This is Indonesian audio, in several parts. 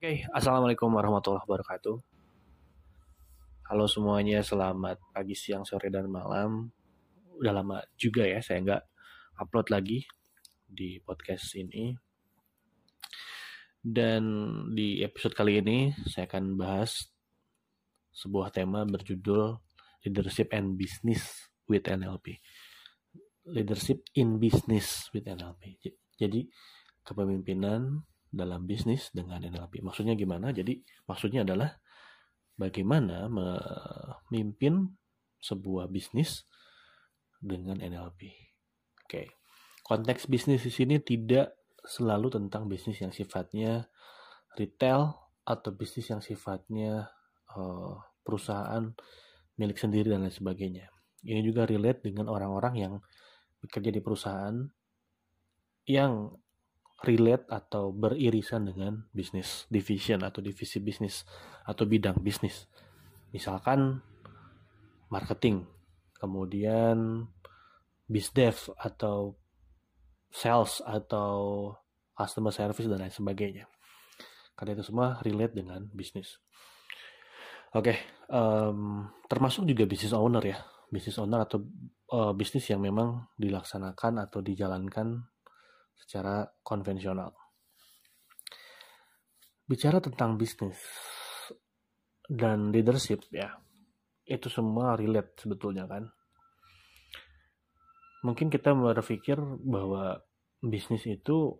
Oke, Assalamualaikum warahmatullahi wabarakatuh. Halo semuanya, selamat pagi, siang, sore, dan malam. Udah lama juga ya, saya nggak upload lagi di podcast ini. Dan di episode kali ini, saya akan bahas sebuah tema berjudul Leadership and Business with NLP. Leadership in Business with NLP. Jadi, kepemimpinan dalam bisnis dengan NLP. Maksudnya gimana? Jadi maksudnya adalah bagaimana memimpin sebuah bisnis dengan NLP. Oke. Konteks bisnis di sini tidak selalu tentang bisnis yang sifatnya retail atau bisnis yang sifatnya uh, perusahaan milik sendiri dan lain sebagainya. Ini juga relate dengan orang-orang yang bekerja di perusahaan yang relate atau beririsan dengan bisnis division atau divisi bisnis atau bidang bisnis. Misalkan marketing, kemudian bisdev atau sales atau customer service dan lain sebagainya. Karena itu semua relate dengan bisnis. Oke, okay, um, termasuk juga bisnis owner ya, bisnis owner atau uh, bisnis yang memang dilaksanakan atau dijalankan secara konvensional. Bicara tentang bisnis dan leadership ya, itu semua relate sebetulnya kan. Mungkin kita berpikir bahwa bisnis itu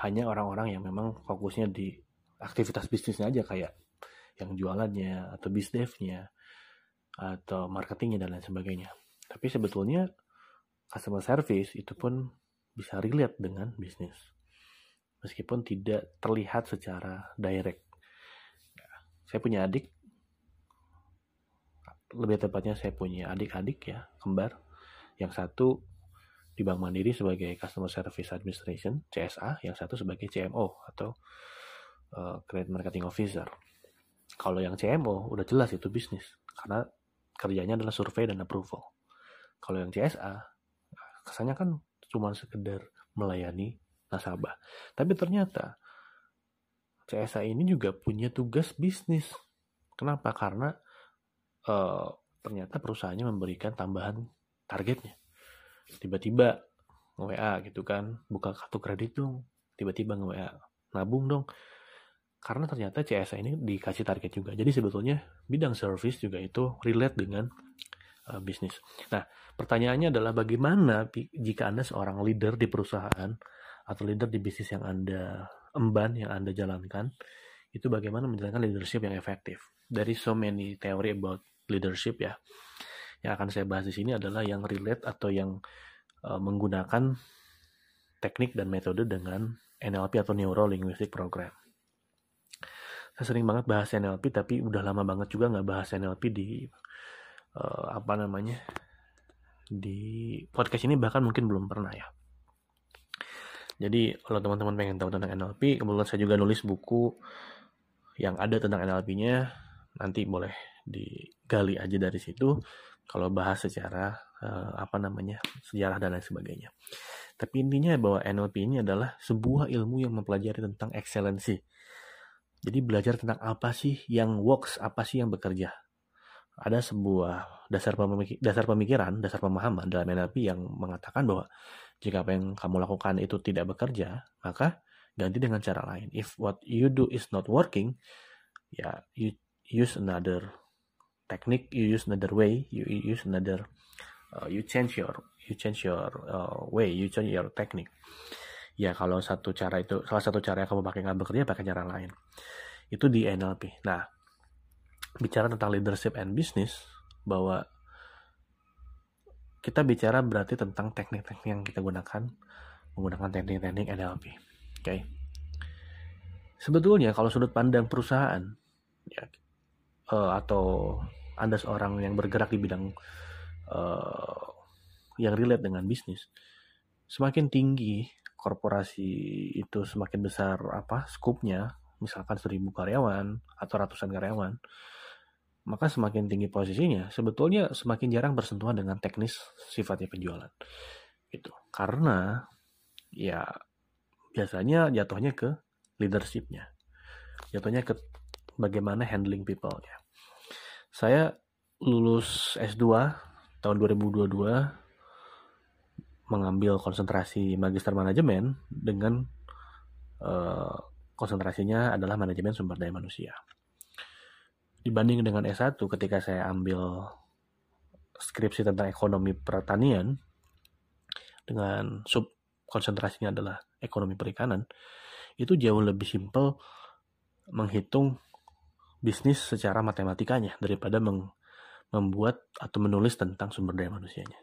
hanya orang-orang yang memang fokusnya di aktivitas bisnisnya aja kayak yang jualannya atau bisdevnya atau marketingnya dan lain sebagainya. Tapi sebetulnya customer service itu pun bisa relate dengan bisnis. Meskipun tidak terlihat secara direct. Ya, saya punya adik, lebih tepatnya saya punya adik-adik ya, kembar. Yang satu di Bank Mandiri sebagai Customer Service Administration, CSA, yang satu sebagai CMO atau uh, Credit Marketing Officer. Kalau yang CMO udah jelas itu bisnis, karena kerjanya adalah survei dan approval. Kalau yang CSA, kesannya kan cuma sekedar melayani nasabah. Tapi ternyata CSA ini juga punya tugas bisnis. Kenapa? Karena uh, ternyata perusahaannya memberikan tambahan targetnya. Tiba-tiba WA gitu kan, buka kartu kredit dong, tiba-tiba nge-WA, nabung dong. Karena ternyata CSA ini dikasih target juga. Jadi sebetulnya bidang service juga itu relate dengan uh, bisnis. Nah, pertanyaannya adalah bagaimana jika Anda seorang leader di perusahaan atau leader di bisnis yang Anda emban, yang Anda jalankan, itu bagaimana menjalankan leadership yang efektif. Dari so many theory about leadership ya. Yang akan saya bahas di sini adalah yang relate atau yang uh, menggunakan teknik dan metode dengan NLP atau Neuro Linguistic Program. Saya sering banget bahas NLP, tapi udah lama banget juga nggak bahas NLP di uh, apa namanya di podcast ini bahkan mungkin belum pernah ya. Jadi kalau teman-teman pengen tahu tentang NLP, kebetulan saya juga nulis buku yang ada tentang NLP-nya, nanti boleh digali aja dari situ. Kalau bahas secara uh, apa namanya sejarah dan lain sebagainya. Tapi intinya bahwa NLP ini adalah sebuah ilmu yang mempelajari tentang excellency. Jadi belajar tentang apa sih yang works, apa sih yang bekerja ada sebuah dasar pemikir, dasar pemikiran, dasar pemahaman dalam NLP yang mengatakan bahwa jika apa yang kamu lakukan itu tidak bekerja, maka ganti dengan cara lain. If what you do is not working, ya you use another technique, you use another way, you use another, uh, you change your, you change your uh, way, you change your technique. Ya kalau satu cara itu, salah satu cara yang kamu pakai nggak bekerja, pakai cara lain. Itu di NLP. Nah, bicara tentang leadership and business bahwa kita bicara berarti tentang teknik-teknik yang kita gunakan menggunakan teknik-teknik NLP. Oke. Okay. Sebetulnya kalau sudut pandang perusahaan ya uh, atau Anda seorang yang bergerak di bidang uh, yang relate dengan bisnis, semakin tinggi korporasi itu semakin besar apa skupnya, misalkan seribu karyawan atau ratusan karyawan, maka semakin tinggi posisinya, sebetulnya semakin jarang bersentuhan dengan teknis sifatnya penjualan. Itu karena ya biasanya jatuhnya ke leadershipnya. jatuhnya ke bagaimana handling people ya. Saya lulus S2 tahun 2022 mengambil konsentrasi magister manajemen dengan uh, konsentrasinya adalah manajemen sumber daya manusia. Dibanding dengan S1 ketika saya ambil skripsi tentang ekonomi pertanian dengan sub konsentrasinya adalah ekonomi perikanan, itu jauh lebih simpel menghitung bisnis secara matematikanya daripada meng, membuat atau menulis tentang sumber daya manusianya.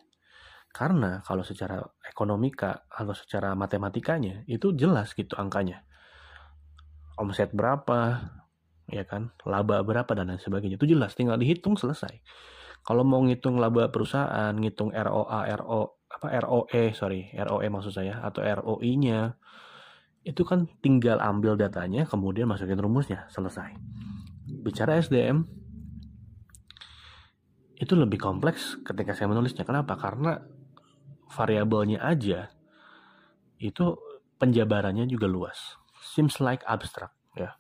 Karena kalau secara ekonomika atau secara matematikanya itu jelas gitu angkanya. Omset berapa, ya kan, laba berapa dan lain sebagainya. Itu jelas tinggal dihitung selesai. Kalau mau ngitung laba perusahaan, ngitung ROA, RO apa ROE, sorry, ROE maksud saya atau ROI-nya itu kan tinggal ambil datanya kemudian masukin rumusnya selesai. Bicara SDM itu lebih kompleks ketika saya menulisnya. Kenapa? Karena variabelnya aja itu penjabarannya juga luas. Seems like abstract ya.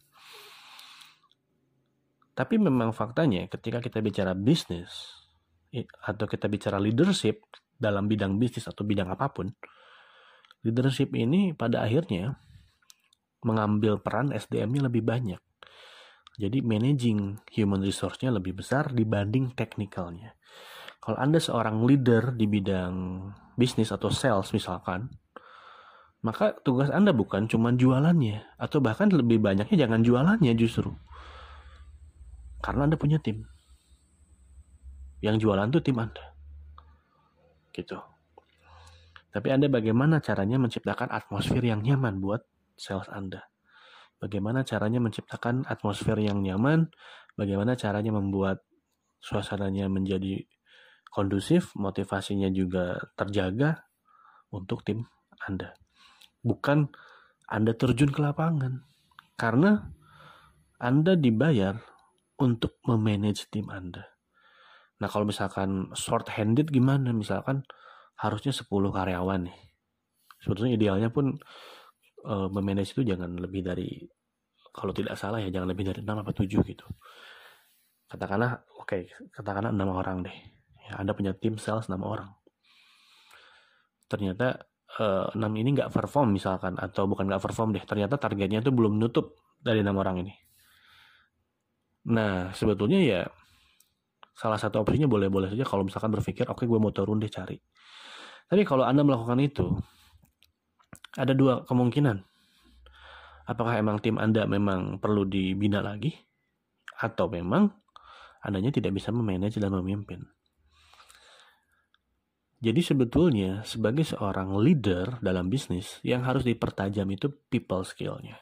Tapi memang faktanya ketika kita bicara bisnis atau kita bicara leadership dalam bidang bisnis atau bidang apa pun, leadership ini pada akhirnya mengambil peran SDM-nya lebih banyak. Jadi managing human resource-nya lebih besar dibanding teknikalnya. Kalau Anda seorang leader di bidang bisnis atau sales misalkan, maka tugas Anda bukan cuma jualannya, atau bahkan lebih banyaknya jangan jualannya justru. Karena Anda punya tim. Yang jualan tuh tim Anda. Gitu. Tapi Anda bagaimana caranya menciptakan atmosfer yang nyaman buat sales Anda? Bagaimana caranya menciptakan atmosfer yang nyaman? Bagaimana caranya membuat suasananya menjadi kondusif, motivasinya juga terjaga untuk tim Anda. Bukan Anda terjun ke lapangan. Karena Anda dibayar untuk memanage tim Anda. Nah, kalau misalkan short handed gimana? Misalkan harusnya 10 karyawan nih. Sebetulnya idealnya pun uh, memanage itu jangan lebih dari kalau tidak salah ya jangan lebih dari 6 atau 7 gitu. Katakanlah oke, okay, katakanlah 6 orang deh ya, Anda punya tim sales 6 orang ternyata uh, eh, 6 ini nggak perform misalkan atau bukan nggak perform deh ternyata targetnya itu belum nutup dari enam orang ini nah sebetulnya ya salah satu opsinya boleh-boleh saja kalau misalkan berpikir oke okay, gue mau turun deh cari. Tapi kalau anda melakukan itu ada dua kemungkinan. Apakah emang tim anda memang perlu dibina lagi atau memang andanya tidak bisa memanage dan memimpin? Jadi sebetulnya sebagai seorang leader dalam bisnis yang harus dipertajam itu people skillnya,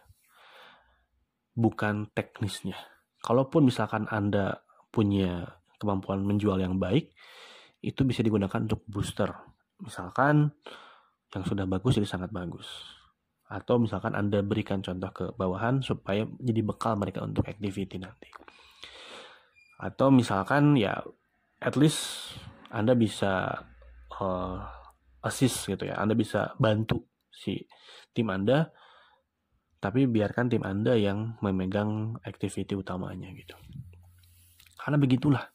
bukan teknisnya. Kalaupun misalkan Anda punya kemampuan menjual yang baik, itu bisa digunakan untuk booster. Misalkan yang sudah bagus jadi sangat bagus. Atau misalkan Anda berikan contoh ke bawahan supaya jadi bekal mereka untuk activity nanti. Atau misalkan ya at least Anda bisa uh, assist gitu ya. Anda bisa bantu si tim Anda tapi biarkan tim Anda yang memegang activity utamanya gitu. Karena begitulah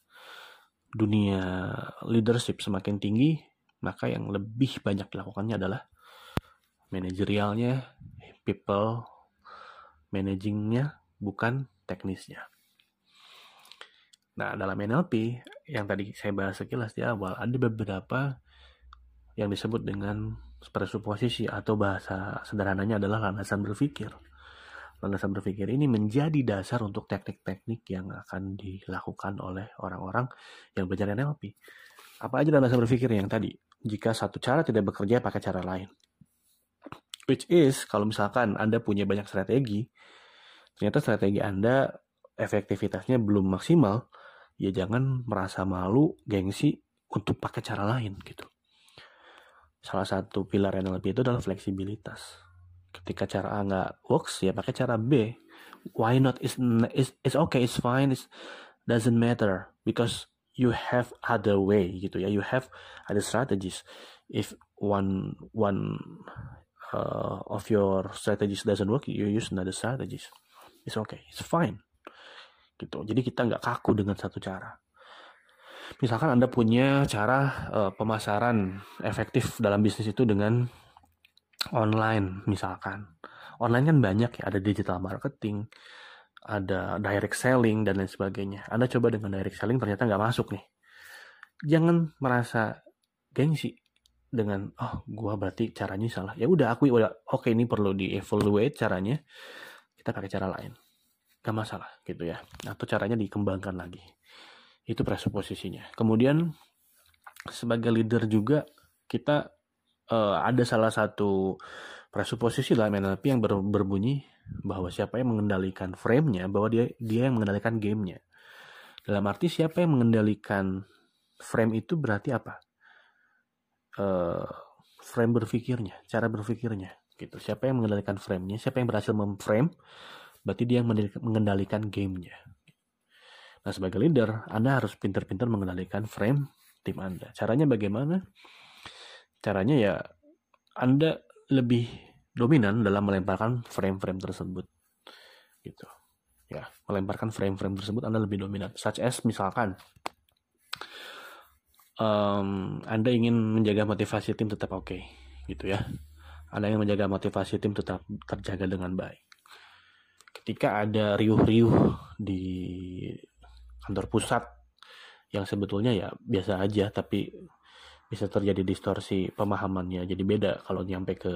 dunia leadership semakin tinggi, maka yang lebih banyak dilakukannya adalah manajerialnya, people managingnya, bukan teknisnya. Nah, dalam NLP yang tadi saya bahas sekilas di awal, ada beberapa yang disebut dengan presuposisi atau bahasa sederhananya adalah landasan berpikir. Landasan berpikir ini menjadi dasar untuk teknik-teknik yang akan dilakukan oleh orang-orang yang belajar NLP. Apa aja landasan berpikir yang tadi? Jika satu cara tidak bekerja pakai cara lain. Which is, kalau misalkan Anda punya banyak strategi, ternyata strategi Anda efektivitasnya belum maksimal, ya jangan merasa malu, gengsi untuk pakai cara lain gitu salah satu pilar NLP itu adalah fleksibilitas. Ketika cara A nggak works, ya pakai cara B. Why not? It's, it's, it's okay, it's fine, it doesn't matter. Because you have other way gitu ya. You have other strategies. If one one uh, of your strategies doesn't work, you use another strategies. it's okay it's fine gitu jadi kita nggak kaku dengan satu cara misalkan anda punya cara uh, pemasaran efektif dalam bisnis itu dengan online misalkan. Online kan banyak ya ada digital marketing ada direct selling dan lain sebagainya. Anda coba dengan direct selling ternyata nggak masuk nih. Jangan merasa gengsi dengan oh gua berarti caranya salah. Ya udah aku udah oke okay, ini perlu di evaluate caranya kita pakai cara lain. Gak masalah gitu ya. Atau caranya dikembangkan lagi itu presuposisinya kemudian sebagai leader juga kita uh, ada salah satu presuposisi dalam NLP yang ber, berbunyi bahwa siapa yang mengendalikan frame-nya bahwa dia dia yang mengendalikan gamenya dalam arti siapa yang mengendalikan frame itu berarti apa uh, frame berpikirnya, cara berpikirnya gitu. Siapa yang mengendalikan frame-nya, siapa yang berhasil memframe, berarti dia yang mengendalikan gamenya. Nah, sebagai leader, Anda harus pintar-pintar mengendalikan frame tim Anda. Caranya bagaimana? Caranya ya Anda lebih dominan dalam melemparkan frame-frame tersebut. Gitu. Ya, melemparkan frame-frame tersebut Anda lebih dominan. Such as misalkan um, Anda ingin menjaga motivasi tim tetap oke, okay, gitu ya. Anda ingin menjaga motivasi tim tetap terjaga dengan baik. Ketika ada riuh-riuh di kantor pusat yang sebetulnya ya biasa aja, tapi bisa terjadi distorsi pemahamannya jadi beda kalau nyampe ke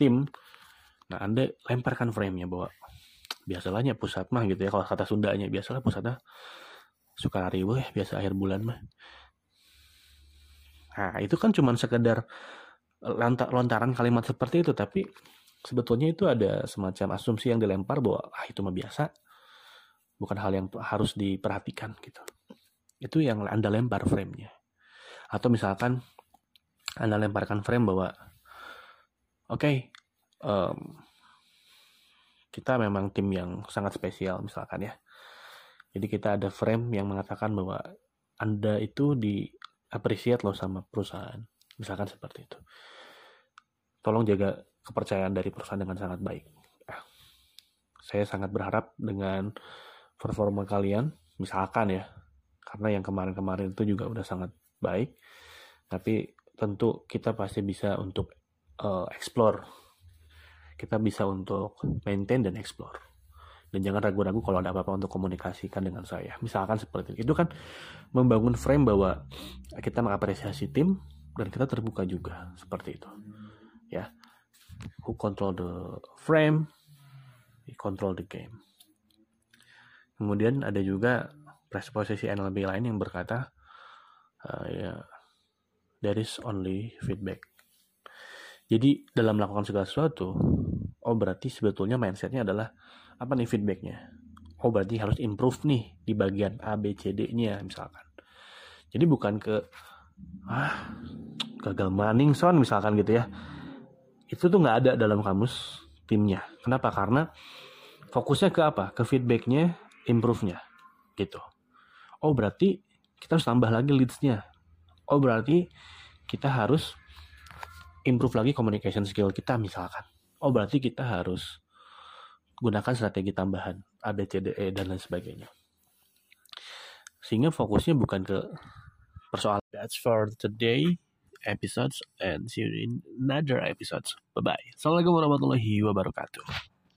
tim. Nah, Anda lemparkan frame-nya bahwa biasalahnya pusat mah gitu ya kalau kata Sundanya biasalah pusatnya suka riuh ya biasa akhir bulan mah Nah, itu kan cuma sekedar lontaran kalimat seperti itu, tapi sebetulnya itu ada semacam asumsi yang dilempar bahwa ah itu mah biasa, bukan hal yang harus diperhatikan gitu. Itu yang Anda lempar frame-nya. Atau misalkan Anda lemparkan frame bahwa oke, okay, um, kita memang tim yang sangat spesial misalkan ya. Jadi kita ada frame yang mengatakan bahwa Anda itu di appreciate lo sama perusahaan misalkan seperti itu tolong jaga kepercayaan dari perusahaan dengan sangat baik eh, saya sangat berharap dengan performa kalian misalkan ya. Karena yang kemarin-kemarin itu juga udah sangat baik. Tapi tentu kita pasti bisa untuk uh, explore. Kita bisa untuk maintain dan explore. Dan jangan ragu-ragu kalau ada apa-apa untuk komunikasikan dengan saya. Misalkan seperti itu. Itu kan membangun frame bahwa kita mengapresiasi tim dan kita terbuka juga. Seperti itu. Ya. Who control the frame we control the game kemudian ada juga presposisi NLP lain yang berkata uh, ya there is only feedback. Jadi dalam melakukan segala sesuatu oh berarti sebetulnya mindsetnya adalah apa nih feedbacknya? Oh berarti harus improve nih di bagian A B C D nya misalkan. Jadi bukan ke ah gagal maning son misalkan gitu ya. Itu tuh nggak ada dalam kamus timnya. Kenapa? Karena fokusnya ke apa? Ke feedbacknya improve-nya gitu oh berarti kita harus tambah lagi leads-nya oh berarti kita harus improve lagi communication skill kita misalkan oh berarti kita harus gunakan strategi tambahan A, B, C, D, E, dan lain sebagainya. Sehingga fokusnya bukan ke persoalan. That's for today episodes and see you in another episodes. Bye-bye. Assalamualaikum warahmatullahi wabarakatuh.